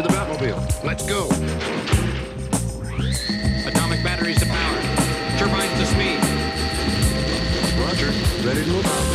To the Batmobile. Let's go. Atomic batteries to power. Turbines to speed. Roger. Ready to move out.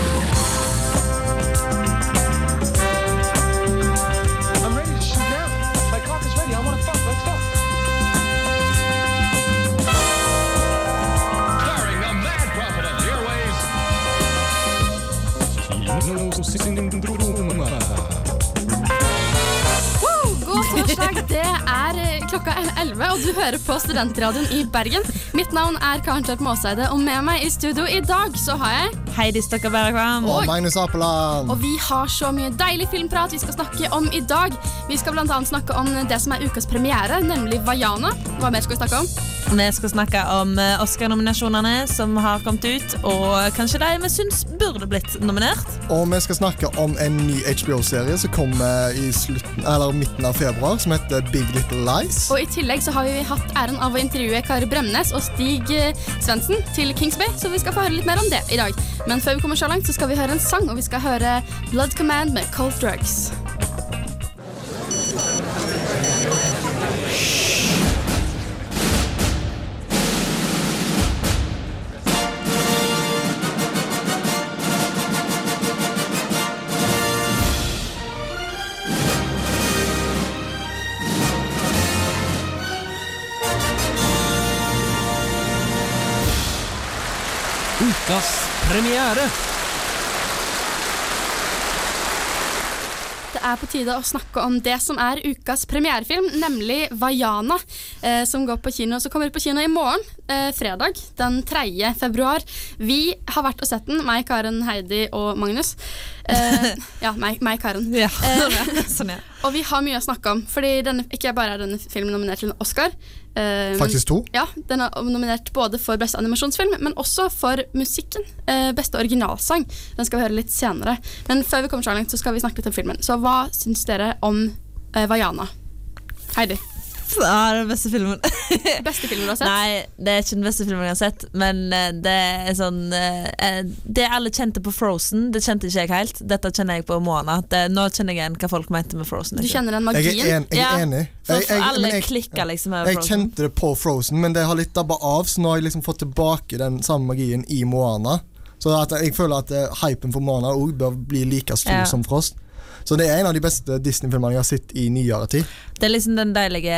Er eh, 11, og du hører på Studentradioen i Bergen. Mitt navn er Karen Kjørp Måseide, og med meg i studio i dag så har jeg Heidi Stokker Bergvam. Og Magnus Apeland. Og vi har så mye deilig filmprat vi skal snakke om i dag. Vi skal annet snakke om det som er ukas premiere, nemlig Vaiana. Hva mer skal vi snakke om? Vi skal snakke om eh, Oscar-nominasjonene som har kommet ut, og kanskje de vi syns burde blitt nominert. Og vi skal snakke om en ny HBO-serie som kommer i slutten, eller midten av februar, som heter Big Little Lies. Og i tillegg så har vi hatt æren av å intervjue Kari Bremnes og Stig eh, Svendsen til Kings Bay, så vi skal få høre litt mer om det i dag. Men før vi kommer så langt, så skal vi høre en sang, og vi skal høre Blood Command med Cold Drugs. Premiere. Det er på tide å snakke om det som er ukas premierefilm, nemlig Vaiana, eh, som går på kino, som kommer på kino i morgen, eh, fredag den 3. februar. Vi har vært og sett den, meg, Karen, Heidi og Magnus. Eh, ja, meg, meg Karen. Ja. Eh, sånn, ja. og vi har mye å snakke om, fordi denne, ikke bare er denne filmen nominert til en Oscar. Men- Faktisk to. Ja, Den er nominert både for beste animasjonsfilm, men også for musikken. Uh, beste originalsang. Den skal vi høre litt senere. Men før vi kommer så langt, så skal vi snakke litt om filmen. Så hva syns dere om uh, Vaiana? Heidi. Ja, er den beste filmen. Beste filmen du har sett? Nei, det er ikke den beste filmen jeg har sett, men eh, det er sånn eh, Det alle kjente på Frozen, det kjente ikke jeg helt. Dette kjenner jeg på Moana. Det, nå kjenner jeg igjen hva folk mente med Frozen. Du liksom. kjenner den Jeg magien? er, en, jeg er enig. Ja, Jeg, jeg, alle jeg, klikka liksom over jeg kjente det på Frozen, men det har litt dabba av, så nå har jeg liksom fått tilbake den samme magien i Moana. Så at jeg føler at eh, hypen for Moana òg bør bli like stor Ja. som Frost. Så det er en av de beste Disney-filmene jeg har sett i nyere tid. Det er liksom den deilige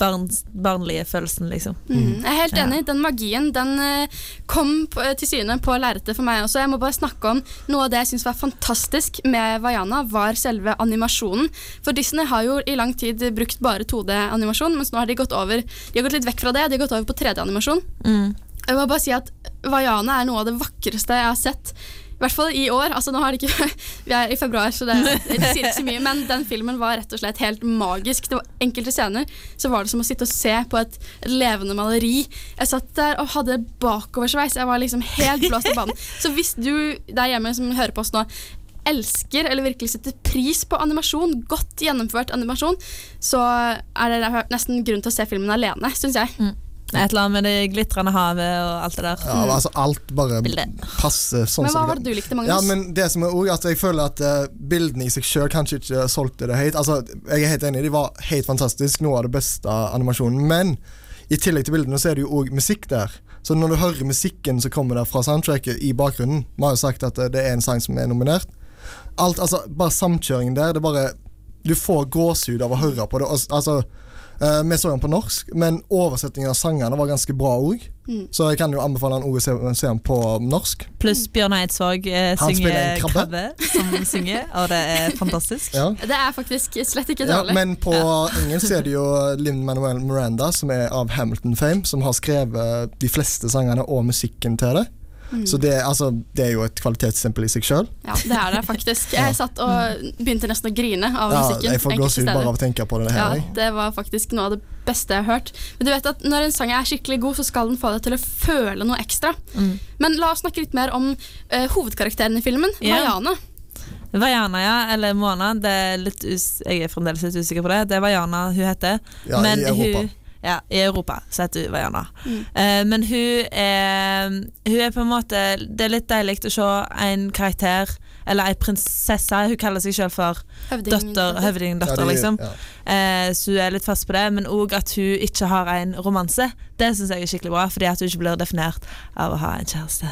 barn, barnlige følelsen, liksom. Mm, jeg er helt enig. Den magien den eh, kom på, til syne på lerretet for meg også. Jeg må bare snakke om Noe av det jeg syns var fantastisk med Vaiana, var selve animasjonen. For Disney har jo i lang tid brukt bare 2D-animasjon, mens nå har de gått over De har gått litt vekk fra det. De har gått over på 3D-animasjon. Mm. Jeg må bare si at Vaiana er noe av det vakreste jeg har sett. I hvert fall i år. altså nå har det ikke, Vi er i februar, så det, det sier ikke så mye. Men den filmen var rett og slett helt magisk. Det var Enkelte scener så var det som å sitte og se på et, levende maleri. Jeg satt der og hadde bakoversveis. Jeg var liksom helt blåst av banen. Så hvis du der hjemme som hører på oss nå, elsker eller virkelig setter pris på animasjon, godt gjennomført animasjon, så er det nesten grunn til å se filmen alene, syns jeg. Et eller annet med det glitrende havet og alt det der. Ja, altså Alt bare passer sånn Men hva var det du likte, Magnus? Ja, men det som er også, altså, Jeg føler at eh, bildene i seg sjøl kanskje ikke solgte det helt. Altså, Jeg er helt enig, de var helt fantastiske, noe av det beste animasjonen. Men i tillegg til bildene så er det jo òg musikk der. Så når du hører musikken som kommer der fra soundtracket i bakgrunnen Vi har jo sagt at eh, det er en sang som er nominert. Alt, altså Bare samkjøringen der, det bare Du får gåsehud av å høre på det. Altså eh, Vi så den på norsk, men oversettingen av sangene var ganske bra òg. Mm. Så jeg kan jo anbefale han å se, se den på norsk. Pluss Bjørn Eidsvåg eh, synger en krabbe. krabbe, som synger, og det er fantastisk. Ja. Det er faktisk slett ikke Ja, dårlig. men på engelsk er det jo Lin Manuel Miranda, som er av Hamilton Fame, som har skrevet de fleste sangene og musikken til det. Mm. Så det, altså, det er jo et kvalitetsstempel i seg sjøl. Ja, det er det faktisk. Jeg satt og begynte nesten å grine av Ja, musikken. jeg får gåsehud bare av å tenke på det Ja, her. Ja, det var faktisk noe av det beste jeg har hørt. Men du vet at Når en sang er skikkelig god, så skal den få deg til å føle noe ekstra. Mm. Men la oss snakke litt mer om uh, hovedkarakteren i filmen, yeah. Vaiana. Vaiana, ja, eller Mona. Det er litt us jeg er fremdeles litt usikker på det. Det er Vaiana hun heter. Ja, men i Europa. Hun, ja, I Europa så heter hun Vaiana. Mm. Eh, men hun er, hun er på en måte Det er litt deilig å se en karakter, eller ei prinsesse. Hun kaller seg selv for Høvding. høvdingdatter, Ja, liksom. ja. Eh, så hun er litt fast på det, men òg at hun ikke har en romanse. Det syns jeg er skikkelig bra, fordi at hun ikke blir definert av å ha en kjæreste.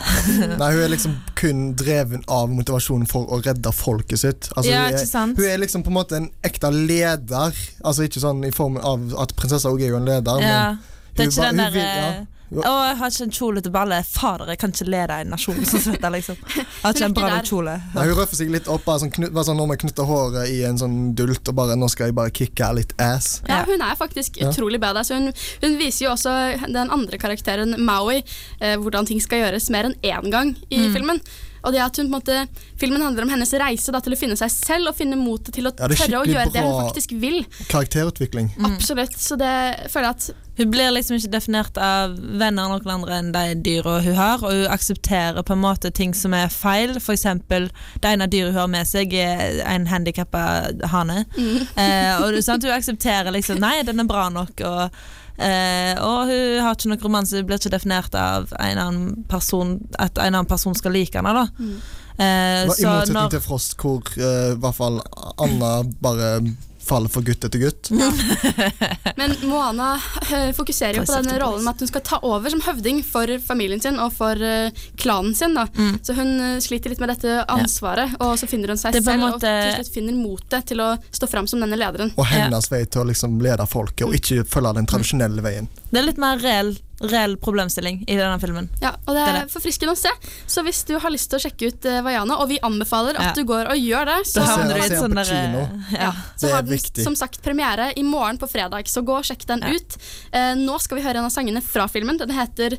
Nei, hun er liksom kun dreven av motivasjonen for å redde folket sitt. Altså, Ja, hun, ikke er, sant? hun er liksom på en måte en ekte leder. Altså Ikke sånn i form av at prinsessa òg er jo en leder, Ja. men Det er ikke den hun der vil- ja. Å, jeg har ikke en kjole til ballet. Fader, jeg kan ikke lede en nasjon som sett. Liksom. Jeg har ikke en bra nok kjole. Nei, hun røffer seg litt opp. Bare sånn, knyt, bare sånn når man knytter håret i en sånn dult og bare 'nå skal jeg bare kicke litt ass'. Ja, Ja. hun er faktisk Ja. utrolig badass. Hun, hun viser jo også den andre karakteren, Maui, eh, hvordan ting skal gjøres mer enn én gang i Mm. filmen. Og det at hun, på en måte, Filmen handler om hennes reise da, til å finne seg selv og finne motet til å Ja, tørre å gjøre det hun faktisk vil. Karakterutvikling. Absolutt. Så det føler jeg at Hun blir liksom ikke definert av venner av noen andre enn de dyra hun har, og hun aksepterer på en måte ting som er feil. For eksempel, det ene dyret hun har med seg, er en handikappa hane. Eh, og det sant, hun aksepterer liksom Nei, den er bra nok. Og, eh, og hun har ikke noen romanse, hun blir ikke definert av en annen person at en annen person skal like henne. da Eh, I motsetning når, til Frost, hvor uh, i hvert fall Anna bare faller for gutt etter gutt. Men Moana eh, fokuserer jo på denne rollen med at hun skal ta over som høvding for familien sin og for eh, klanen sin. Da. Mm. Så hun eh, sliter litt med dette ansvaret, og så finner hun seg selv måte- og til slutt finner motet til å stå fram som denne lederen. Og hennes vei til å liksom lede folket, og ikke følge den tradisjonelle veien. det er litt mer reell, reell problemstilling i denne filmen. Ja, og det Det er er det. forfriskende å se. Så hvis du har lyst til å sjekke ut uh, Vaiana, og vi anbefaler at Ja. du går og gjør det, så Det havner du i et på sånn der, ja. så Det er har den som sagt premiere i morgen på fredag, så gå og sjekk den Ja. ut. Uh, nå skal vi høre en av sangene fra filmen. Den heter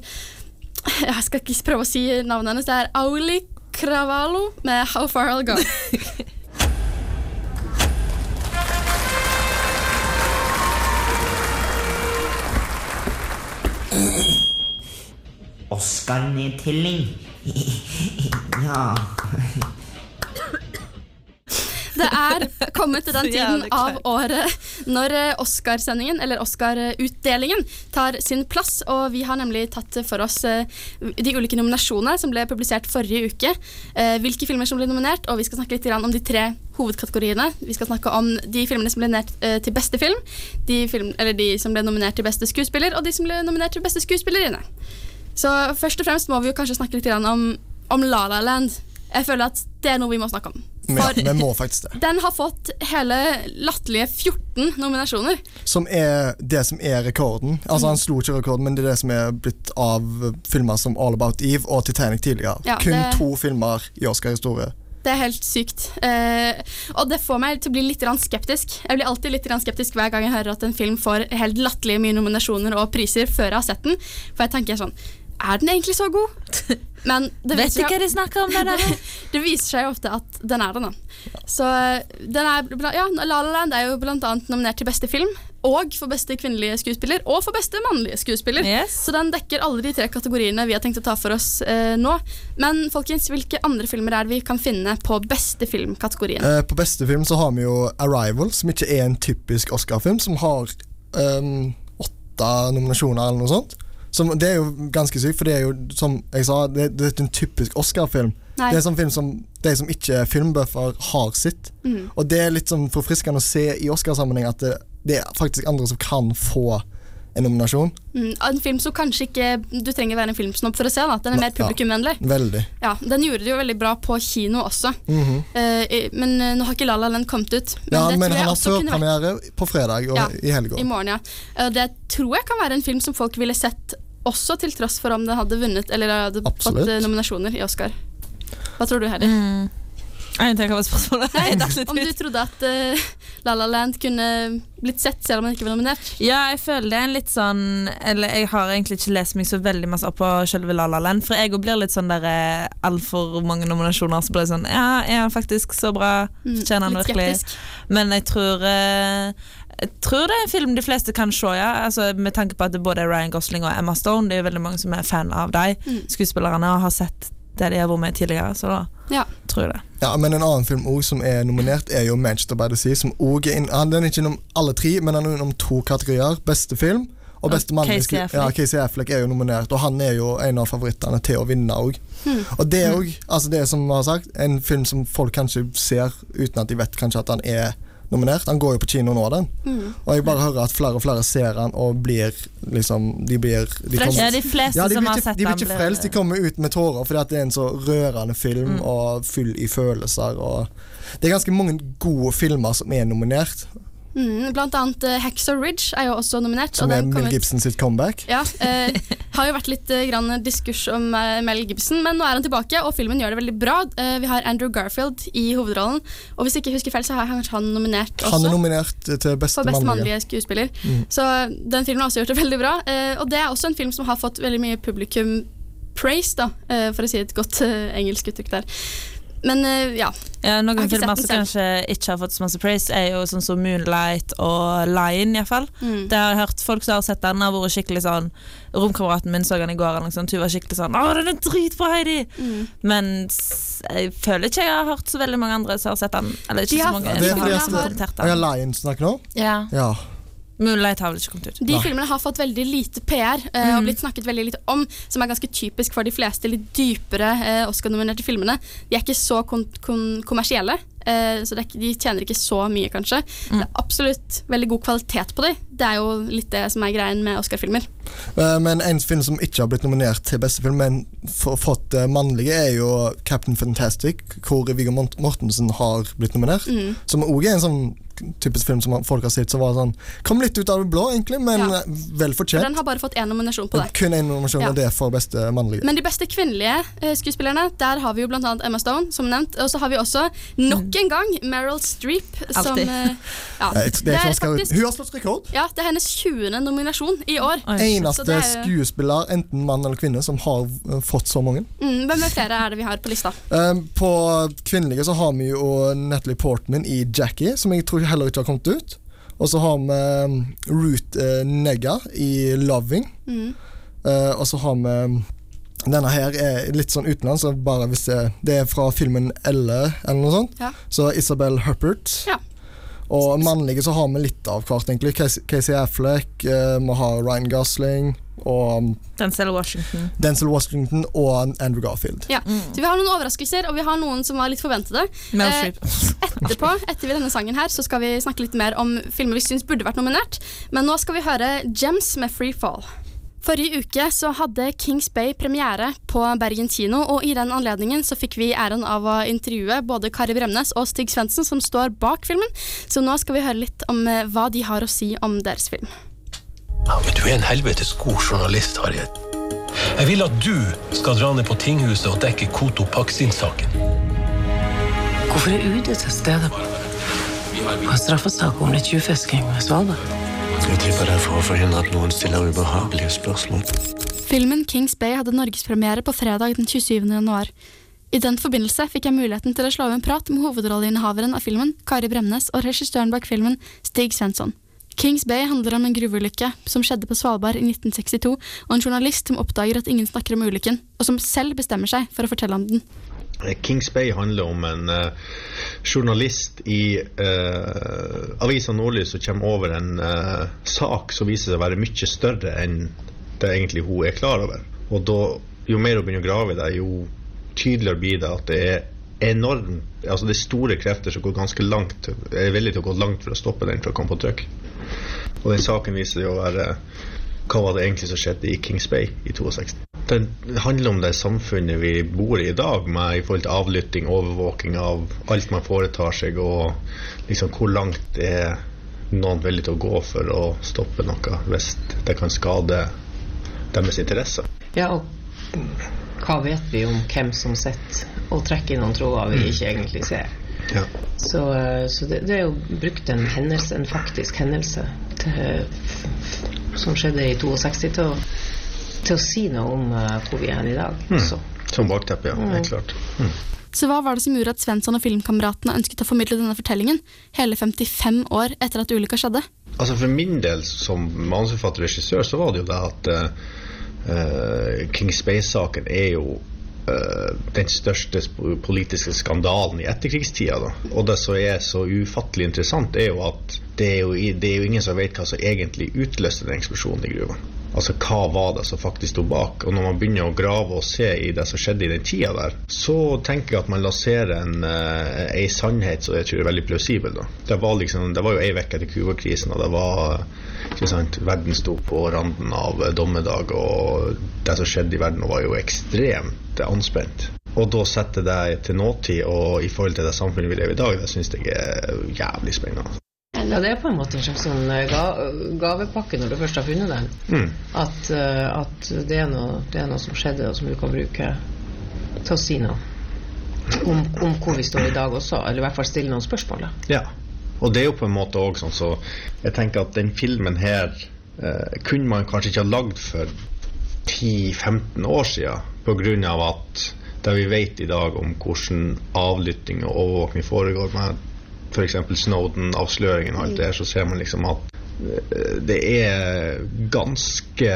Jeg skal ikke prøve å si navnet hennes. Det er Auli Cravalo med How Far I'll Go. Oscar-nedtelling. ja. Det er kommet til den tiden av året når eh, Oscarsendingen, eller Oscar-utdelingen, tar sin plass. Og vi har nemlig tatt for oss eh, de ulike nominasjonene som ble publisert forrige uke. eh, Hvilke filmer som ble nominert, og vi skal snakke litt om de tre hovedkategoriene. Vi skal snakke om de filmene som ble nominert til beste film, de, film, eller de som ble nominert til beste skuespiller, og de som ble nominert til beste skuespillerinne. Så først og fremst må vi jo kanskje snakke litt om, om La La Land. Jeg føler at det er noe vi må snakke om. For vi må faktisk det. den har fått hele latterlige 14 nominasjoner. Som er det som er rekorden. Altså Han slo ikke rekorden, men det er det som er blitt av filmer som All About Eve og Titanic tidligere. Ja, Kun det- to filmer i Oscar-historie. Det er helt sykt. Eh, og det får meg til å bli litt skeptisk. Jeg blir alltid litt skeptisk hver gang jeg hører at en film får helt latterlig mye nominasjoner og priser før jeg har sett den. For jeg tenker sånn Er den egentlig så god? Men det Vet ikke hva de snakker om? Det der? det viser seg jo ofte at den er den, da. Så eh, den er, ja, La La Land er jo blant annet nominert til beste film. Og for beste kvinnelige skuespiller, og for beste mannlige skuespiller. Yes. Så den dekker alle de tre kategoriene vi har tenkt å ta for oss eh, nå. Men folkens, hvilke andre filmer er det vi kan finne på beste film-kategorien? Eh, på beste film så har vi jo Arrival, som ikke er en typisk Oscar-film, som har ehm, åtte nominasjoner eller noe sånt. Som, det er jo ganske sykt, for det er jo, som jeg sa, det, det er ikke en typisk Oscar-film. Det er en sånn film som de som ikke er filmbuffer, har sitt. Mm. Og det er litt sånn forfriskende å se i Oscar-sammenheng at det, det er faktisk andre som kan få en nominasjon. Mm, en film som kanskje ikke du trenger være en filmsnobb for å se. Da. Den er mer Ja. publikumvennlig. Veldig. Ja, den gjorde det jo veldig bra på kino også. Mhm. Eh, i- men eh, nå har ikke La La Land kommet ut. Men Ja, det men tror han har førpremiere på fredag og Ja, i helga. i morgen. Ja. Eh, det tror jeg kan være en film som folk ville sett også til tross for om den hadde vunnet eller hadde Absolutt. fått eh, nominasjoner i Oscar. Hva tror du, Heidi? Mm. Jeg ikke hva spørsmålet Nei, om du trodde at uh, La La Land kunne blitt sett selv om den ikke var nominert? Ja, jeg føler det er en litt sånn Eller jeg har egentlig ikke lest meg så veldig masse opp på selve La La Land, for jeg òg blir litt sånn der eh, altfor mange nominasjoner, så blir det sånn Ja, er han faktisk så bra? Mm, Fortjener han litt virkelig? skeptisk. Men jeg tror uh, jeg tror det er en film de fleste kan se, ja. Altså, med tanke på at det både Ryan Gosling og Emma Stone. Det er jo veldig mange som er fan av dem, Mm. skuespillerne og har sett det de har vært med tidligere. Så da Ja. tror jeg det. Ja, men En annen film også, som er nominert, er jo Manchester by the Sea. Som også er in, han er ikke innom alle tre, men han er innom to kategorier. Beste film og beste mann mannlige Casey Affleck. Ja, Casey Affleck er jo nominert, og han er jo en av favorittene til å vinne òg. Hmm. Og det er òg, altså det som vi har sagt, en film som folk kanskje ser uten at de vet kanskje at han er nominert. Han går jo på kino nå, den. Mm. Og jeg bare hører at flere og flere ser han og blir liksom De blir de kommer, Ja, de fleste ja, de som blir har sett de blir ikke frelst, de kommer ut med tårer fordi at det er en så rørende film Mm. og full i følelser. Og det er ganske mange gode filmer som er nominert, Mm, blant annet uh, Hacksaw Ridge er jo også nominert. som og er Mel Gibson sitt comeback. Ja, Uh, har jo vært litt uh, grann diskurs om uh, Mel Gibson, men nå er han tilbake, og filmen gjør det veldig bra. Eh, vi har Andrew Garfield i hovedrollen, og hvis jeg ikke husker feil, så har kanskje han nominert også. Han er nominert til beste, best mannlige. skuespiller. Mm. Så den filmen har også gjort det veldig bra. Eh, og det er også en film som har fått veldig mye publikum praise, da, eh, for å si et godt eh, engelsk uttrykk der. Men eh, ja. Ja, Jeg noen har filmer som den kanskje ikke har fått så masse praise, er jo sånn som Moonlight og Lion, iallfall. Mm. Det har jeg hørt folk som har sett den, har vært skikkelig sånn Romkameraten min så den i går, eller noe sånt. Hun var skikkelig sånn 'Å, den er dritbra, Heidi!' Mm. Men jeg føler ikke jeg har hørt så veldig mange andre som har sett den. Eller De ikke har- så mange Ja, det, som det, har det, kommentert og ja. Lion snakker nå? Ja. Ja. Moonlight har vel ikke kommet ut. De filmene har fått veldig lite PR eh, og blitt snakket veldig lite om, som er ganske typisk for de fleste litt dypere eh, Oscar-nominerte filmene. De er ikke så kon kon kommersielle, eh, så det er ikke, de tjener ikke så mye, kanskje. Det er absolutt veldig god kvalitet på dem. Det er jo litt det som er greien med Oscar-filmer. Eh, Men en film som ikke har blitt nominert til beste film, men fått eh, mannlige, er jo Captain Fantastic, hvor Viggo Mortensen har blitt nominert. Mm. Som òg er en sånn typisk film som folk har sett som var sånn Kom litt ut av det blå, egentlig, men Ja. eh, vel fortjent. den har bare fått én nominasjon på det. Kun én nominasjon, Ja. og det er for beste mannlige. Men de beste kvinnelige eh, skuespillerne, der har vi jo blant annet Emma Stone, som nevnt. Og så har vi også nok en gang Meryl Streep, som Alltid. eh, ja, det, det er ikke faktisk Hun har slått rekord! ja, det er hennes 20. nominasjon i år. Oi. Eneste det er- skuespiller, enten mann eller kvinne, som har fått så mange. Mm, hvem er flere er det vi har på lista? På kvinnelige så har vi jo Natalie Portman i Jackie, som jeg tror heller ikke har kommet ut. Og så har vi Root Ruth eh, i Loving. Mm. Eh, og så har vi um, Denne her er litt sånn utenlands, så bare hvis det, det er fra filmen Elle, eller noe sånt. Ja. Så Isabel Huppert. Ja. Og mannlige så har vi litt av hvert, egentlig. Casey- Casey Affleck, eh, vi har Ryan Gosling og um, Denzel Washington. Denzel Washington og Andrew Garfield. Ja. Så vi har noen overraskelser, og vi har noen som var litt forventede. Eh, Etterpå, etter vi denne sangen her, så skal vi snakke litt mer om filmer vi syns burde vært nominert. Men nå skal vi høre Gems med Free Fall. Forrige uke så hadde Kings Bay premiere på Bergen kino, og i den anledningen så fikk vi æren av å intervjue både Kari Bremnes og Stig Svendsen, som står bak filmen. Så nå skal vi høre litt om eh, hva de har å si om deres film. Ja, men du er en helvetes god journalist, Harriet. Jeg vil at du skal dra ned på tinghuset og dekke Koto Paksin-saken. Hvorfor er UD til stede på en straffesak om litt tjuvfisking ved Svalbard? Jeg tipper det er for å forhindre at noen stiller ubehagelige spørsmål. Filmen Kings Bay hadde norgespremiere på fredag den 27. januar. I den forbindelse fikk jeg muligheten til å slå av en prat med hovedrolleinnehaveren av filmen, Kari Bremnes, og regissøren bak filmen, Stig Svensson. Kings Bay handler om en gruveulykke som skjedde på Svalbard i 1962, og en journalist som oppdager at ingen snakker om ulykken, og som selv bestemmer seg for å fortelle om den. Kings Bay handler om en uh, journalist i uh, avisa Nordlys som kommer over en uh, sak som viser seg å være mye større enn det egentlig hun er klar over. Og da, jo mer hun begynner å grave i det, jo tydeligere blir det at det er enormt Altså det er store krefter som går ganske langt, er villige til å gå langt for å stoppe den fra å komme på trykk. Og den saken viser jo å være hva var det egentlig som skjedde i Kings Bay i 62. Den handler om det samfunnet vi bor i i dag, med i forhold til avlytting, overvåking av alt man foretar seg, og liksom hvor langt er noen villig til å gå for å stoppe noe hvis det kan skade deres interesser. Ja, og hva vet vi om hvem som sitter og trekker noen tråder vi ikke egentlig ser? Ja. Så, eh, så det, det er jo brukt en hendelse, en faktisk hendelse til, som skjedde i 62 til å, til å si noe om eh, hvor vi er i dag. Mm. Som bakteppe, ja. Helt klart. Mm. Så hva var det som gjorde at Svensson og filmkameratene ønsket å formidle denne fortellingen, hele 55 år etter at ulykka skjedde? Altså For min del som manusforfatter og regissør, så var det jo det at uh, King Space-saken er jo eh, den største politiske skandalen i etterkrigstida. Da. Og det som er så ufattelig interessant, er jo at det er jo, det er jo ingen som vet hva som egentlig utløste den eksplosjonen i gruva. Altså hva var det som faktisk sto bak? Og når man begynner å grave og se i det som skjedde i den tida der, så tenker jeg at man lanserer en, eh, ei sannhet som jeg tror er veldig plausibel. Da. Det, var liksom, det var jo ei uke etter Cuba-krisen, og det var ikke sant, verden sto på randen av dommedag, og det som skjedde i verden var jo ekstremt anspent. Og da sette det til nåtid og i forhold til det samfunnet vi lever i i dag, det syns jeg er jævlig spennende. Ja, det er på en måte en slags sånn eh, ga gavepakke når du først har funnet den. Mm. At, eh, at det, er noe, det er noe som skjedde, og som du kan bruke til å si noe om, om hvor vi står i dag også, eller i hvert fall stille noen spørsmål. Da. Ja, og det er jo på en måte òg sånn så Jeg tenker at den filmen her eh, kunne man kanskje ikke ha lagd for 10-15 år siden, av at det vi vet i dag om hvordan avlytting og overvåkning foregår med f.eks. Snowden-avsløringen og alt det her, så ser man liksom at eh, det er ganske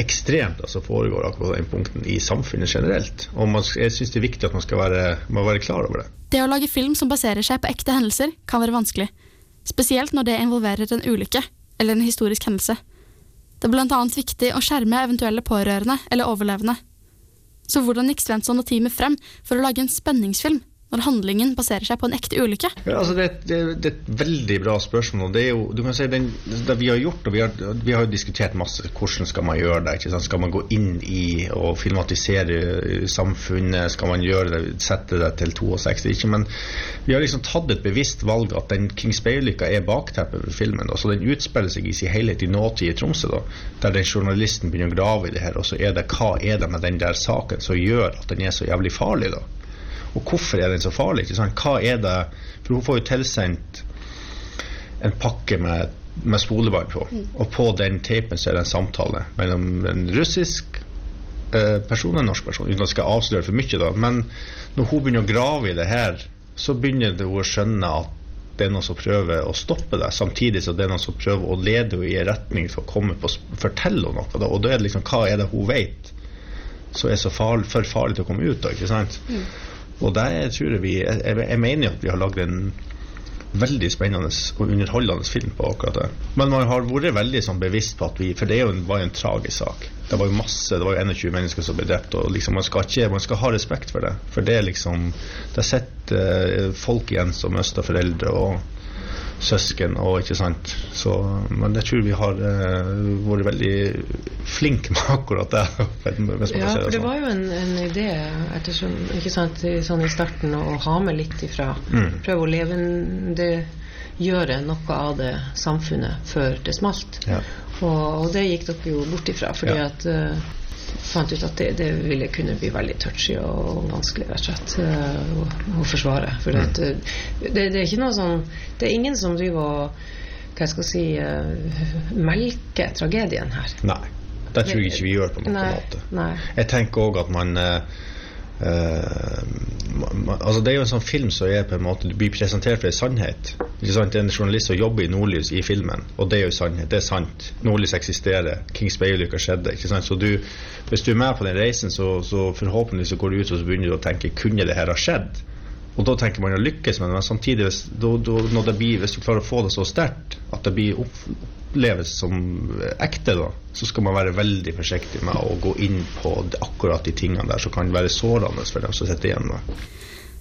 ekstremt det som foregår akkurat den punkten i samfunnet generelt. Og man, jeg syns det er viktig at man skal være, man være klar over det. Det å lage film som baserer seg på ekte hendelser, kan være vanskelig. Spesielt når det involverer en ulykke, eller en historisk hendelse. Det er annet viktig å skjerme eventuelle pårørende eller overlevende. Så hvordan gikk Svensson og teamet frem for å lage en spenningsfilm når handlingen baserer seg på en ekte ulykke? Ja, altså det, det, det er et veldig bra spørsmål. og Det er jo, du kan si den, det vi har gjort, og vi har, vi har diskutert masse hvordan skal man gjøre det. ikke sant? Skal man gå inn i og filmatisere samfunnet? Skal man gjøre det, sette det til 62? Ikke, men vi har liksom tatt et bevisst valg at den Kings Bay-ulykka er bakteppet for filmen. Da, så Den utspiller seg i sin helhet i nåtid i Tromsø, da, der den journalisten begynner å grave i det her. Og så er det hva er det med den der saken som gjør at den er så jævlig farlig? da? Og hvorfor er den så farlig? Hva er det For hun får jo tilsendt en pakke med, med spolebånd på, og på den tapen så er det en samtale mellom en russisk eh, person og en norsk person, uten at jeg skal avsløre for mye, da. Men når hun begynner å grave i det her, så begynner hun å skjønne at det er noen som prøver å stoppe det, samtidig som det er noen som prøver å lede henne i en retning for å komme på, fortelle henne noe. Da. Og da er det liksom, hva er det hun vet som er så farlig, for farlig til å komme ut av? ikke sant? Mm. Og der tror jeg vi jeg, jeg mener jo at vi har lagd en veldig spennende og underholdende film på akkurat det. Men man har vært veldig sånn bevisst på at vi For det en, var jo en tragisk sak. Det var jo masse, det var jo 21 mennesker som ble drept, og liksom man skal ikke Man skal ha respekt for det. For det er liksom Det sitter eh, folk igjen som mister foreldre og søsken og ikke sant. Så, men jeg tror vi har eh, vært veldig flinke med akkurat det. Ja, for det sånn. var jo en, en idé ettersom, ikke sant, i- sånn i starten å ha med litt ifra. Mm. Prøve å levendegjøre noe av det samfunnet før det smalt. Ja. Og, og det gikk dere jo bort ifra, fordi Ja. at eh, fant ut at det, det ville kunne bli veldig touchy og vanskelig rett og slett eh, å, å forsvare. For Mm. eh, det, det er ikke noe sånn Det er ingen som driver og hva jeg skal si uh, melker tragedien her. Nei. Det tror jeg ikke vi gjør på noen Nei, måte. nei. Jeg tenker òg at man ma- ma- altså Det er jo en sånn film som er på en måte Du blir presentert for en sannhet. Ikke sant? Det er en journalist som jobber i Nordlys i filmen, og det er jo sannhet. Det er sant. Nordlys eksisterer. Kings Bay-ulykka skjedde. Ikke sant? Så du, hvis du er med på den reisen, så, så forhåpentligvis så går du ut og så begynner du å tenke kunne det her ha skjedd? Og da tenker man å lykkes med det, men samtidig hvis, da, da, blir, hvis du klarer å få det så sterkt at det blir opp, oppleves som ekte, da, så skal man være veldig forsiktig med å gå inn på akkurat de tingene der som kan være sårende for dem som sitter igjen med.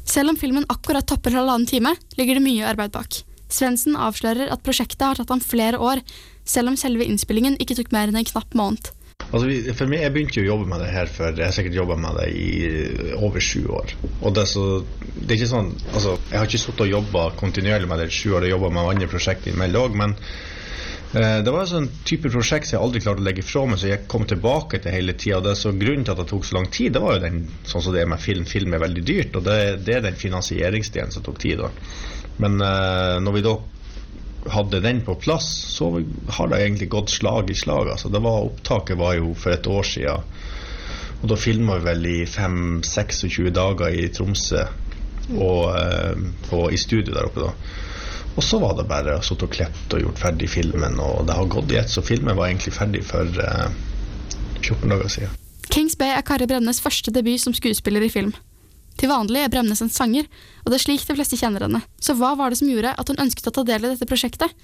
Selv om filmen akkurat topper halvannen time, ligger det mye arbeid bak. Svendsen avslører at prosjektet har tatt ham flere år, selv om selve innspillingen ikke tok mer enn en knapp måned. Altså, for meg, Jeg begynte jo å jobbe med det her for jeg har sikkert jobba med det i over sju år. Og det så, det er ikke sånn, altså, Jeg har ikke sittet og jobba kontinuerlig med det i sju år, og jobba med andre prosjekter imellom òg, men eh, det var en sånn type prosjekt som jeg aldri klarte å legge fra meg, så jeg kom tilbake til hele tida. Grunnen til at det tok så lang tid, det var jo den, sånn som det er med film. Film er veldig dyrt, og det, det er den finansieringsdelen som tok tid. da. Men eh, når vi da hadde den på plass, så har det egentlig gått slag i slag. Altså, det var, opptaket var jo for et år siden. Og da filma vi vel i 5-26 dager i Tromsø og, eh, og i studio der oppe. da. Og så var det bare å sitte og klippe og gjort ferdig filmen, og det har gått i ett. Så filmen var egentlig ferdig for eh, 14 dager siden. Kings Bay er Kari Brennes første debut som skuespiller i film. Til vanlig er Bremnes en sanger, og det er slik de fleste kjenner henne. Så hva var det som gjorde at hun ønsket å ta del i dette prosjektet?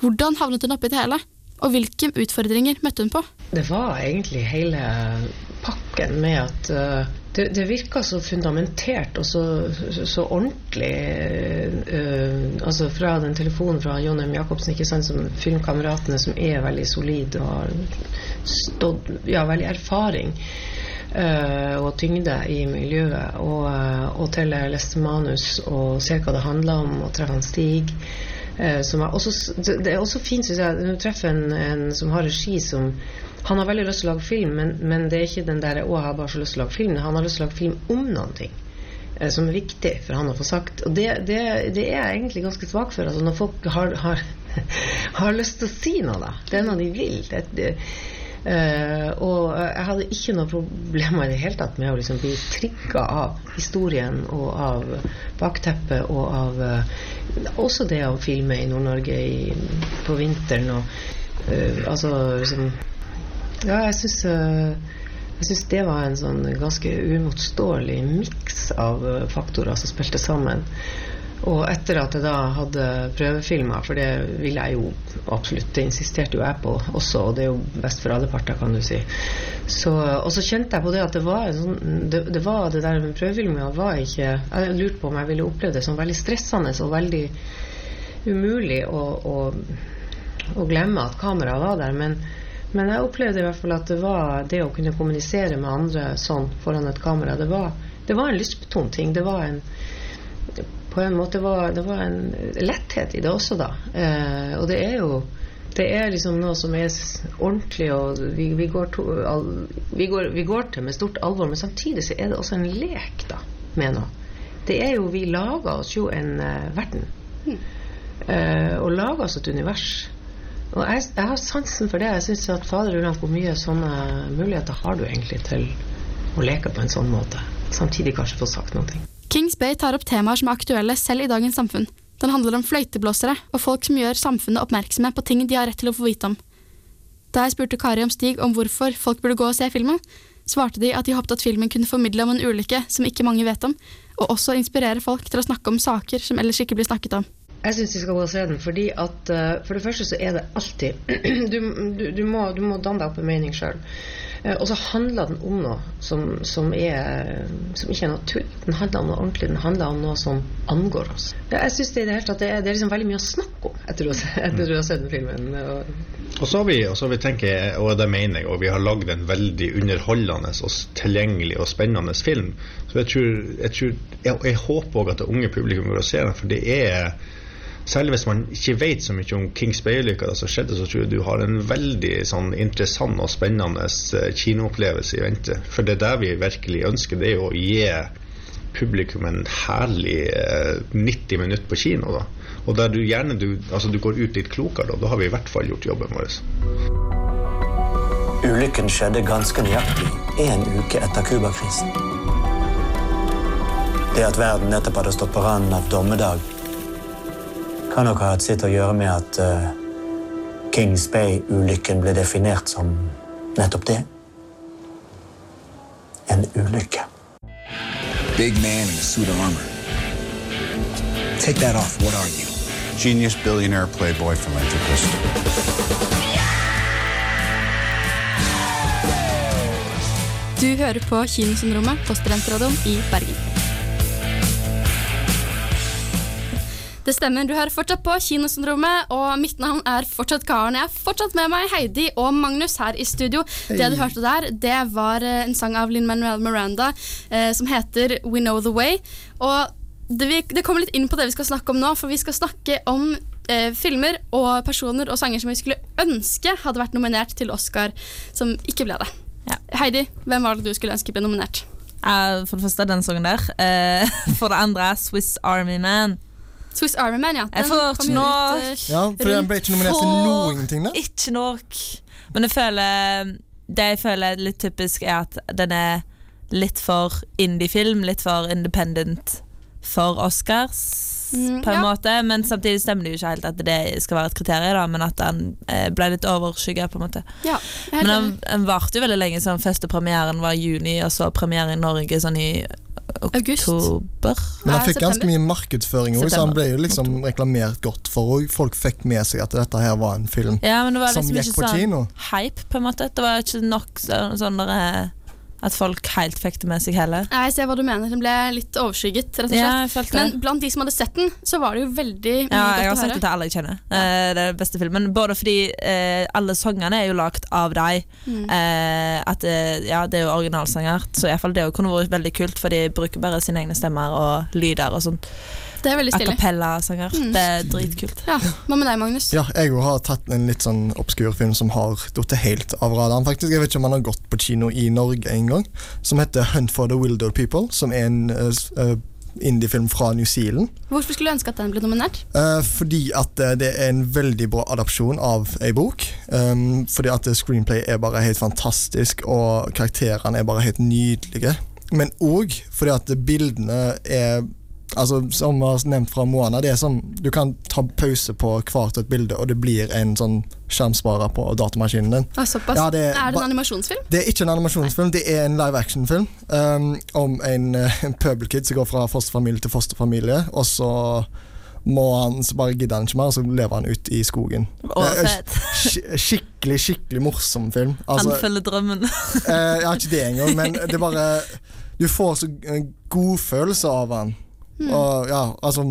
Hvordan havnet hun oppi det hele? Og hvilke utfordringer møtte hun på? Det var egentlig hele pakken med at eh, det, det virka så fundamentert og så, så, så ordentlig. Uh, altså fra den telefonen fra Jon M. Jacobsen, ikke sant, som filmkameratene, som er veldig solide og har stått Ja, veldig erfaring. Eh, og tyngde i miljøet. Og, eh, og til jeg leste manus og ser hva det handler om, og treffer han Stig. Eh, også, det er også fint, syns jeg, når du treffer en, en som har regi som Han har veldig lyst til å lage film, men, men det er ikke den der 'Å, jeg har bare så lyst til å lage film'. Han har lyst til å lage film om noen ting som er viktig for han å få sagt. Og det, det, det er jeg egentlig ganske svak for. Altså når folk har, har, har lyst til å si noe, da. Det er noe de vil. Det, det, eh, og jeg hadde ikke noe problemer i det hele tatt med å liksom bli trigga av historien og av bakteppet og av eh, også det å filme i Nord-Norge på vinteren og eh, altså liksom ja, jeg syns jeg synes det var en sånn ganske uimotståelig miks av eh, faktorer som spilte sammen. Og etter at jeg da hadde prøvefilmer, for det ville jeg jo absolutt, det insisterte jo jeg på også, og det er jo best for alle parter, kan du si. Så, og så kjente jeg på det at det var sånn Det, det, var, det der med prøvefilminga var ikke Jeg lurte på om jeg ville oppleve det som veldig stressende og veldig umulig å, å, å glemme at kameraet var der. Men, men jeg opplevde i hvert fall at det var det å kunne kommunisere med andre sånn foran et kamera, det var, det var en lystbetont ting. Det var en på en måte var, det var en letthet i det også, da. Eh, og det er jo det er liksom noe som er ordentlig, og vi, vi, går to, al, vi, går, vi går til med stort alvor, men samtidig så er det også en lek da, med noe. Det er jo Vi lager oss jo en uh, verden. Eh, og lager oss et univers. Og jeg, jeg har sansen for det. Jeg syns at fader ulland hvor mye sånne muligheter har du egentlig til å leke på en sånn måte. Samtidig kanskje få sagt noe. Kings Bay tar opp temaer som er aktuelle selv i dagens samfunn. Den handler om fløyteblåsere og folk som gjør samfunnet oppmerksomme på ting de har rett til å få vite om. Da jeg spurte Kari om Stig om hvorfor folk burde gå og se filmen, svarte de at de håpet at filmen kunne formidle om en ulykke som ikke mange vet om, og også inspirere folk til å snakke om saker som ellers ikke blir snakket om. Jeg syns vi skal gå og se den, fordi at eh, for det første så er det alltid Du, du, du, må, du må danne deg opp en mening sjøl. Og så handler den om noe som, som, er, som ikke er tull. Den handler om noe ordentlig. Den handler om noe som angår oss. Jeg syns det det det er, det er liksom veldig mye å snakke om etter å, etter å ha sett den filmen. Og, så har vi, og så har vi tenker og det mener jeg, og vi har lagd en veldig underholdende og tilgjengelig og spennende film. Så jeg tror, jeg, tror, jeg, jeg håper òg at det unge publikum går og ser den, for det er Særlig hvis man ikke vet så mye om Kings Bay-ulykka som skjedde, så tror jeg du har en veldig sånn interessant og spennende eh, kinoopplevelse i vente. For det er der vi virkelig ønsker, det er å gi publikum en herlig eh, 90 minutter på kino. da. Og der du gjerne du, altså du går ut litt klokere, da, da har vi i hvert fall gjort jobben vår. Ulykken skjedde ganske nøyaktig én uke etter Cuba-krisen. Det at verden nettopp hadde stått på randen av dommedag, kan nok ha hatt sitt å gjøre med at uh, Kings Bay-ulykken ble definert som nettopp det. En ulykke. Big man in a suit of armor. Take that off. What are you? Genius, billionaire, playboy, philanthropist. Du hører på Kinosyndromet på Studentradioen i Bergen. Det stemmer, du hører fortsatt på Kinosyndromet, og mitt navn er fortsatt Karen. Jeg er fortsatt med meg Heidi og Magnus her i studio. Det du hørte der, det var eh, en sang av Lin-Manuel Miranda eh, som heter We Know The Way. Og det, vi, det kommer litt inn på det vi skal snakke om nå, for vi skal snakke om eh, filmer og personer og sanger som vi skulle ønske hadde vært nominert til Oscar, som ikke ble det. Heidi, hvem var det du skulle ønske ble nominert? Uh, for det første den sangen der. Uh, for det andre Swiss Army Man. Swiss Army Man, ja. Jeg får ikke nok. ut, eh, Ja, for den ble ikke nominert til noen ting, da. Ikke nok. Men jeg føler Det jeg føler er litt typisk, er at den er litt for indie-film, litt for independent for Oscars, Mm, på en ja. måte. Men samtidig stemmer det jo ikke helt at det skal være et kriterium, da, men at den eh, ble litt overskygga, på en måte. Ja, Men den, den varte jo veldig lenge. Sånn, første premieren var i juni, og så premiere i Norge sånn i oktober. Men han fikk ganske mye markedsføring òg, så han ble jo liksom reklamert godt for. Og folk fikk med seg at dette her var en film Ja, men det var som liksom gikk ikke på sånn kino. hype, på en måte. Det var ikke nok sånn, sånn der, eh, at folk helt fikk det med seg heller. Jeg ser hva du mener. Den ble litt overskygget, rett og slett. Ja. Men blant de som hadde sett den, så var det jo veldig mye Ja, jeg har sagt det til alle jeg kjenner. Eh, det er den beste filmen. Både fordi eh, alle sangene er jo lagd av deg. Mm. Eh, at det, ja, det er jo originalsanger, så i hvert fall det kunne vært veldig kult, for de bruker bare sine egne stemmer og lyder og sånt. Det er veldig A stilig. cappella-sanger. Mm. Det er dritkult. Ja, Hva med deg, Magnus? Ja, jeg har tatt en litt sånn obskur film som har falt helt av radaren. faktisk. Jeg vet ikke om han har gått på kino i Norge en gang. Som heter Hunt for the Wilder People. Som er en uh, indiefilm fra New Zealand. Hvorfor skulle du ønske at den ble nominert? Uh, fordi at uh, det er en veldig bra adopsjon av ei bok. Um, fordi at screenplay er bare helt fantastisk, og karakterene er bare helt nydelige. Men òg fordi at bildene er Altså, Som vi har nevnt fra Moana, det er sånn du kan ta pause på hvert et bilde, og det blir en sånn skjermsparer på datamaskinen din. Ah, såpass. Ja, det er, er det en animasjonsfilm? Det er ikke en animasjonsfilm, det er en live action-film um, om en, uh, en pøbelkid som går fra fosterfamilie til fosterfamilie, og så må han, så bare gidder han ikke mer, og så lever han ut i skogen. Å, Eh, fett. sk- Skikkelig, skikkelig morsom film. Altså, Han følger drømmen. eh, ja, ikke det engang, men det bare Du får så god godfølelse av han. Mm. Og ja, altså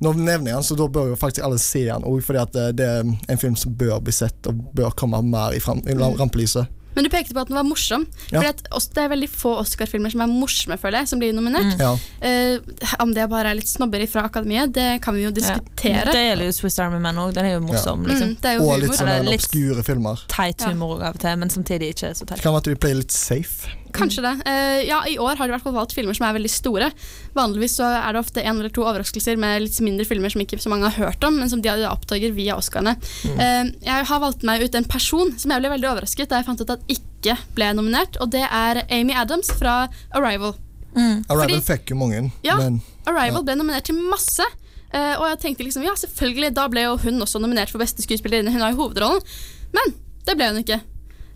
Nå nevner jeg den, så da bør jo faktisk alle se den òg, fordi at det, det er en film som bør bli sett, og bør komme mer i, frem, i rampelyset. Men du pekte på at den var morsom. Ja. Fordi at også, Det er veldig få Oscar-filmer som er morsomme, føler jeg, som blir nominert. Ja. Eh, om det bare er litt snobberi fra akademiet, det kan vi jo diskutere. Det gjelder jo Swiss Army Man òg. Den er jo morsom. Liksom. Mm, det er jo Og humor. litt sånne obskure filmer. Teit Ja. humor av og til, men samtidig ikke så Det teit. kan være at vi pleier litt safe. Kanskje det. Uh, ja, I år har de i valgt filmer som er veldig store. Vanligvis så er det ofte en eller to overraskelser med litt mindre filmer som ikke så mange har hørt om, men som de oppdager via Oscarene. Uh, jeg har valgt meg ut en person som jeg ble veldig overrasket da jeg fant ut at ikke ble nominert, og det er Amy Adams fra Arrival. Arrival Fordi- fikk jo mange, Ja, men Arrival ble nominert til masse. Uh, og jeg tenkte liksom, ja, selvfølgelig, da ble jo hun også nominert for beste skuespillerinne. Hun har jo hovedrollen. Men det ble hun ikke.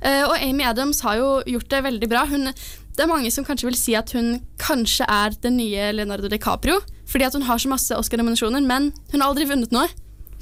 Eh, og Amy Adams har jo gjort det veldig bra. Hun, det er mange som kanskje vil si at hun kanskje er den nye Leonardo DiCaprio. Fordi at hun har så masse Oscar-nominasjoner, men hun har aldri vunnet noe.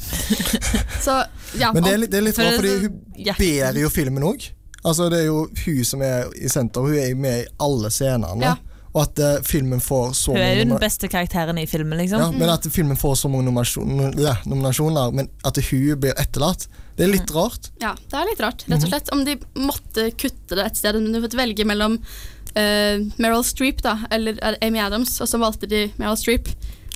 så, ja. Men det er det er litt rart, er fordi hun bærer ber jo filmen òg. Altså, det er jo hun som er i senter, hun er med i alle scenene. Ja. Og at uh, filmen får så Hun er jo den beste karakteren i filmen, liksom. ja, Men at filmen får så mange nominasjoner, ja, nominasjoner, men at hun blir etterlatt, det er litt rart. Ja, det er litt rart, rett og slett. Om de måtte kutte det et sted, om de måtte velge mellom uh, Meryl Streep da, eller eh, Amy Adams, og så valgte de Meryl Streep.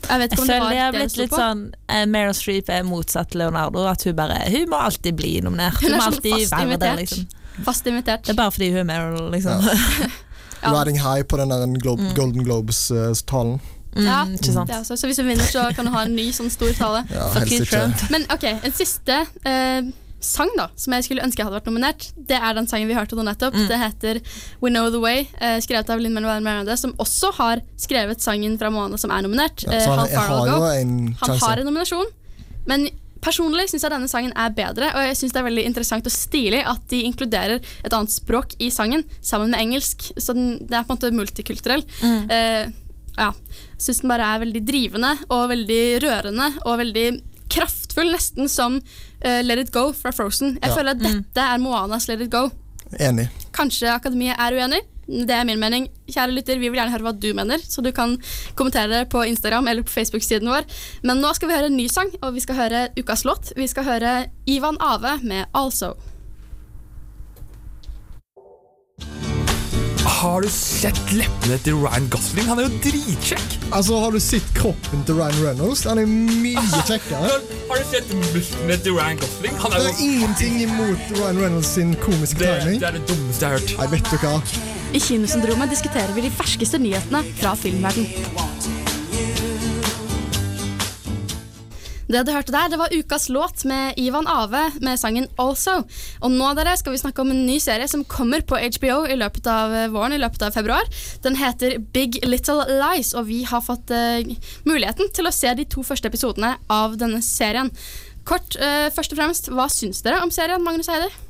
Jeg vet Jeg ikke om det føler det har blitt litt på. sånn eh, Meryl Streep er motsatt Leonardo. At hun bare Hun må alltid bli nominert. Hun Hun er må sånn alltid fast være der, invitert. liksom. Fast invitert. Det er bare fordi hun er Meryl, liksom. Ja. Riding high på den der Glo Golden Globes-talen. Ja, Mm, ikke sant. det er også. Så hvis hun vinner, så kan hun ha en ny sånn stor tale. Ja, Fuck helst ikke. Men ok, en siste eh, sang da, som jeg skulle ønske jeg hadde vært nominert, det er den sangen vi hørte nå nettopp. Mm. Det heter We Know The Way, eh, skrevet av Linn Manuel Miranda, som også har skrevet sangen fra Moana som er nominert. Ja, eh, så han, How jeg har jo en Han har en nominasjon, men personlig syns jeg denne sangen er bedre. Og jeg synes det er veldig interessant og stilig at de inkluderer et annet språk i sangen sammen med engelsk. Så den, det er på en måte multikulturell. Mm. Eh, ja. Syns den bare er veldig drivende og veldig rørende og veldig kraftfull, nesten som uh, Let It Go fra Frozen. Jeg Ja. føler at dette er Moanas Let It Go. Enig. Kanskje Akademiet er uenig. Det er min mening. Kjære lytter, Vi vil gjerne høre hva du mener, så du kan kommentere det på Instagram eller på Facebook-siden vår. Men nå skal vi høre en ny sang, og vi skal høre ukas låt. Vi skal høre Ivan Ave med 'Also'. Har du sett leppene til Ryan Gosling? Han er jo dritkjekk! Altså, Har du sett kroppen til Ryan Reynolds? Han er mye kjekkere. Har du sett musklene til Ryan Gosling? Han Det er jo ingenting imot Ryan Reynolds sin komiske det, timing. det er det dummeste jeg har hørt. Nei, vet du hva? I Kinosyndromet diskuterer vi de ferskeste nyhetene fra filmverden. Det du hørte der, det var ukas låt med Ivan Ave med sangen 'Also'. Og nå dere, skal vi snakke om en ny serie som kommer på HBO i løpet av eh, våren, i løpet av februar. Den heter Big Little Lies, og vi har fått uh, muligheten til å se de to første episodene av denne serien. Kort, uh, først og fremst, hva syns dere om serien, Magnus Heider?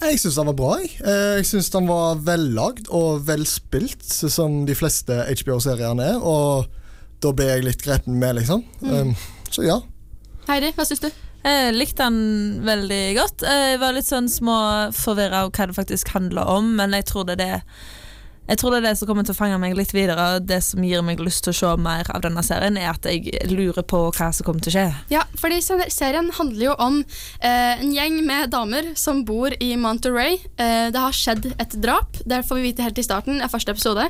Jeg syns den var bra. Jeg, Eh, jeg syns den var vellagd og velspilt, som de fleste HBO-seriene er. Og da ble jeg litt grepen med, liksom. Mm. Så ja. Heidi, hva syns du? Jeg likte den veldig godt. Jeg var litt sånn småforvirra av hva det faktisk handler om, men jeg tror det er det jeg tror det er det som kommer til å fange meg litt videre. og Det som gir meg lyst til å se mer av denne serien, er at jeg lurer på hva som kommer til å skje. Ja, fordi serien handler jo om eh, en gjeng med damer som bor i Monterey. Eh, det har skjedd et drap. Det får vi vite helt i starten av første episode.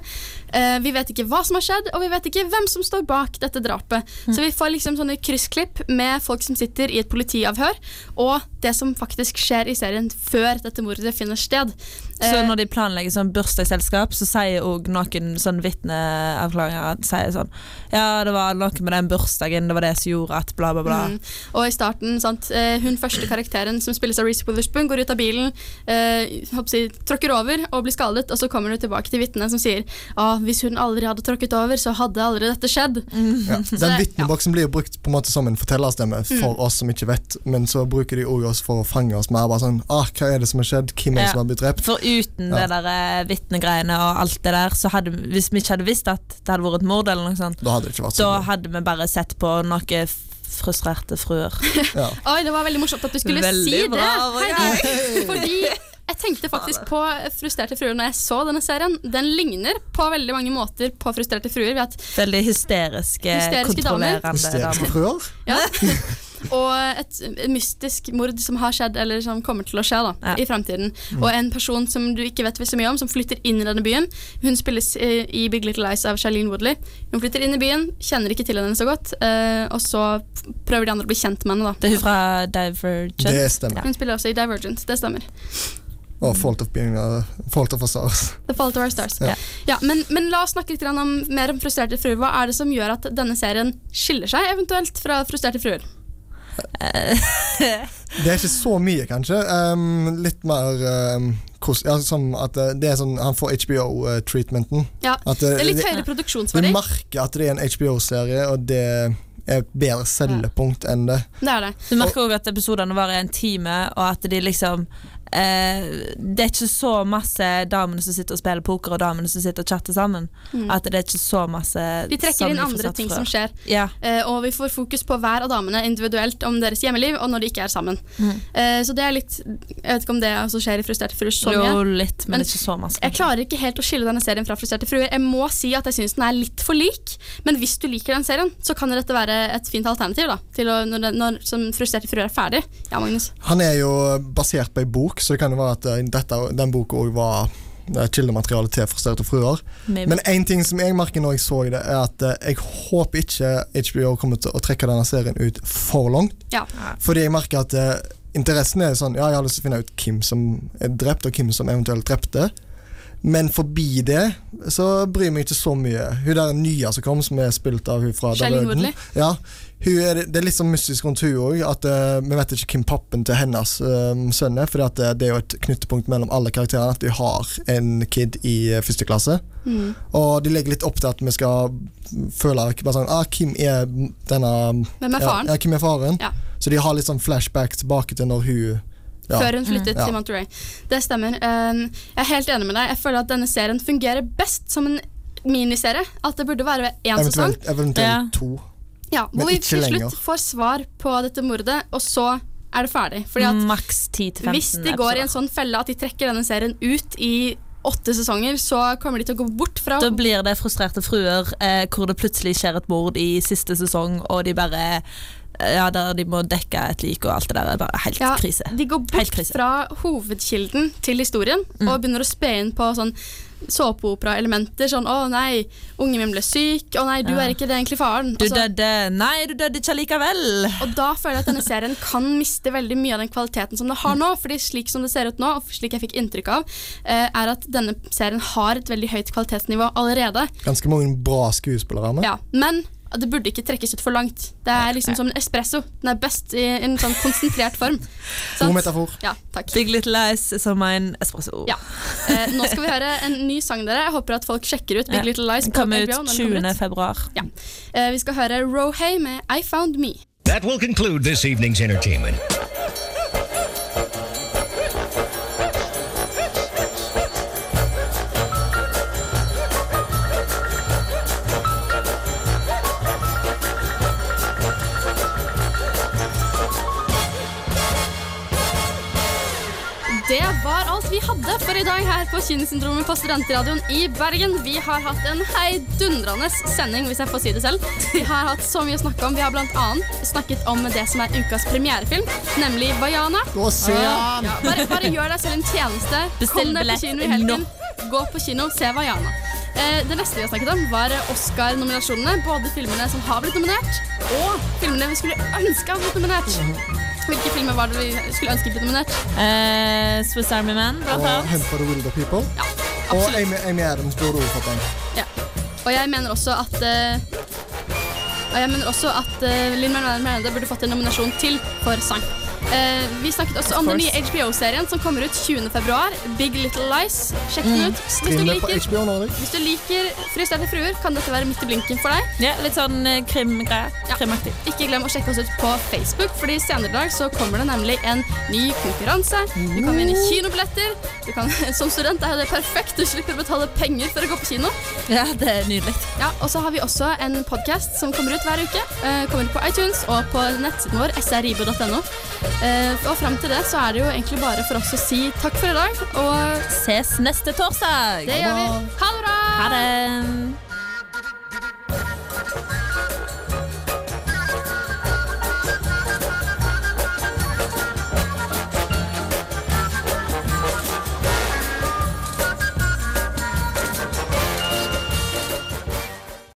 Eh, vi vet ikke hva som har skjedd, og vi vet ikke hvem som står bak dette drapet. Så vi får liksom sånne kryssklipp med folk som sitter i et politiavhør, og det som faktisk skjer i serien før dette mordet finner sted. Så Eh, når de planlegger sånn bursdagsselskap, så sier òg noen sånn vitneavklaringer sier sånn Ja, det var noe med den bursdagen, det var det som gjorde at bla, bla, bla. Mm. Og i starten, sant, eh, hun første karakteren som spilles av Reece Witherspoon, går ut av bilen, eh, jeg, tråkker over og blir skadet, og så kommer hun tilbake til vitnet som sier ah, hvis hun aldri hadde tråkket over, så hadde aldri dette skjedd. Ja. Den vitneboksen ja. blir jo brukt på en måte som en fortellerstemme for Mm. oss som ikke vet, men så bruker de òg oss for å fange oss mer. Bare sånn, ah, Hva er det som har skjedd? Hvem er det Ja. som har blitt drept? For uten Ja. det der eh, vitnegreiene og alt det der, så hadde hvis vi ikke hadde visst at det hadde vært et mord, eller noe sånt, Da hadde det ikke vært da sånn. hadde vi bare sett på noen frustrerte fruer. Ja. Oi, det var veldig morsomt at du skulle Veldig si bra, det. Hei. Fordi jeg tenkte faktisk på Frustrerte fruer når jeg så denne serien. Den ligner på veldig mange måter på Frustrerte fruer. Veldig hysteriske, Hysteriske damer. Hysteriske fruer? Ja. Og et et mystisk mord som har skjedd, eller som kommer til å skje da, Ja. i fremtiden. Og en person som du ikke vet så mye om, som flytter inn i denne byen. Hun spilles i Big Little Lies av Charlene Woodley. Hun flytter inn i byen, kjenner ikke til henne så godt, eh, og så prøver de andre å bli kjent med henne. da. Det er hun fra Divergent. Det stemmer. Hun spiller også i Divergent, det stemmer. Og Fault of Being uh, Fault of Our Stars. The Fault of Our Stars. Ja. Ja. men, men la oss snakke litt om, mer om Frustrerte fruer. Hva er det som gjør at denne serien skiller seg eventuelt fra Frustrerte fruer? Det er ikke så mye, kanskje. Um, litt mer um, kos, ja, som at uh, det er sånn Han får HBO-treatmenten. Ja, At, det er litt høyere produksjonsverdi. Du merker at det er en HBO-serie, og det er et bedre selgepunkt enn det. Det er det. Du merker òg at episodene varer en time, og at de liksom eh, Det er ikke så masse damene som sitter og spiller poker, og damene som sitter og chatter sammen. Mm. At det er ikke så masse Vi trekker inn andre ting fra. som skjer. Ja. Eh, og vi får fokus på hver av damene individuelt om deres hjemmeliv, og når de ikke er sammen. Mm. Eh, så det er litt Jeg vet ikke om det også skjer i Frustrerte fruer så Jo, mye. litt, men, ikke så masse. Jeg klarer ikke helt å skille denne serien fra Frustrerte fruer. Jeg må si at jeg syns den er litt for lik, men hvis du liker den serien, så kan dette være et fint alternativ da, til å, når, når som Frustrerte fruer er ferdig. Ja, Magnus. Han er jo basert på ei bok, så det kan jo være at uh, dette, den boka òg var uh, kildemateriale til Frustrerte fruer. Maybe. Men én ting som jeg merker når jeg så det, er at uh, jeg håper ikke HBO kommer til å trekke denne serien ut for langt. Ja. Fordi jeg merker at uh, interessen er sånn Ja, jeg har lyst til å finne ut hvem som er drept, og hvem som eventuelt drepte. Men forbi det så bryr jeg meg ikke så mye. Hun der nye som kom, som er spilt av hun fra Divergent. Woodley. Ja, er, det er litt sånn mystisk rundt hun òg. At uh, vi vet ikke hvem pappen til hennes um, sønn er. For det, det er jo et knyttepunkt mellom alle karakterene at de har en kid i uh, første klasse. Mm. Og de legger litt opp til at vi skal føle bare sånn, ah, hvem er denne Hvem er faren? Ja, ja, hvem er faren? Ja. Så de har litt sånn flashback tilbake til når hun ja. Før hun flyttet mm. til Monterey. Det stemmer. Um, jeg er helt enig med deg. Jeg føler at denne serien fungerer best som en miniserie. At det burde være én sesong. Eventuelt, eventuelt Ja. to. Ja, hvor vi til slutt får svar på dette mordet, og så er det ferdig. Fordi at Maks 10-15 Hvis de går i en sånn felle at de trekker denne serien ut i åtte sesonger, så kommer de til å gå bort fra Da blir det frustrerte fruer eh, hvor det plutselig skjer et mord i siste sesong, og de bare eh, Ja, der de må dekke et lik og alt det der. er bare helt Ja, krise. De går bort krise. fra hovedkilden til historien Mm. og begynner å spe inn på sånn såpeopera-elementer. Sånn 'Å nei, ungen min ble syk'. 'Å nei, du Ja. er ikke det egentlig faren'. Du Altså, døde. Nei, du døde ikke allikevel. og da føler jeg at denne serien kan miste veldig mye av den kvaliteten som det har nå. Fordi slik som det ser ut nå, og slik jeg fikk inntrykk av, eh, er at denne serien har et veldig høyt kvalitetsnivå allerede. Ganske mange bra skuespillere med. Ja, men det burde ikke trekkes ut for langt. Det er liksom som en espresso. Den er best i en sånn konsentrert form. God metafor. Ja, takk. Big Little Lies som en espresso. Ja. Eh, nå skal vi høre en ny sang, dere. Jeg håper at folk sjekker ut Big Ja. Little Lies. Den kommer ut HBO den kommer 20. ut. februar. Ja. Eh, vi skal høre Rohay med I Found Me. That will conclude this evening's entertainment. Det var alt vi hadde for i dag her på Kinosyndromet på Studentradioen i Bergen. Vi har hatt en heidundrende sending, hvis jeg får si det selv. Vi har hatt så mye å snakke om. Vi har annet snakket om det som er ukas premierefilm, nemlig. Gå se Ja, bare, bare gjør deg selv en tjeneste. Bestill billett helgen. Gå på kino, se Vaiana. Eh, det neste vi har snakket om, var Oscar-nominasjonene. Både filmene som har blitt nominert, og filmene vi skulle ønske hadde blitt nominert. Hvilke filmer var det vi skulle ønske ble nominert? Uh, Swiss Army Man, blant Og annet. Hunt for the Wilder People. og Amy, Amy Adams fått den. Ja. Og jeg mener også at uh, Og jeg mener også at uh, Linn Manuel Miranda burde fått en nominasjon til for sang. Eh, vi snakket også om den nye HBO-serien som kommer ut 20. februar. Big Little Lies. Sjekk den ut. Hvis du, liker, HBO hvis du liker Frustrerte fruer, kan dette være midt i blinken for deg. Ja, litt sånn eh, krimgreier. Krimaktig. Ikke glem å sjekke oss ut på Facebook, Fordi senere i dag så kommer det nemlig en ny konkurranse. Du kan vinne kinobilletter. Du kan, som student er det perfekt. Du slipper å betale penger for å gå på kino. Ja, det er nydelig. Ja, Og så har vi også en podkast som kommer ut hver uke. Uh, kommer ut på iTunes og på nettsiden vår sribo.no. Eh, og fram til det så er det jo egentlig bare for oss å si takk for i dag, og ses neste torsdag. Det gjør vi. Ha det bra. Ha det.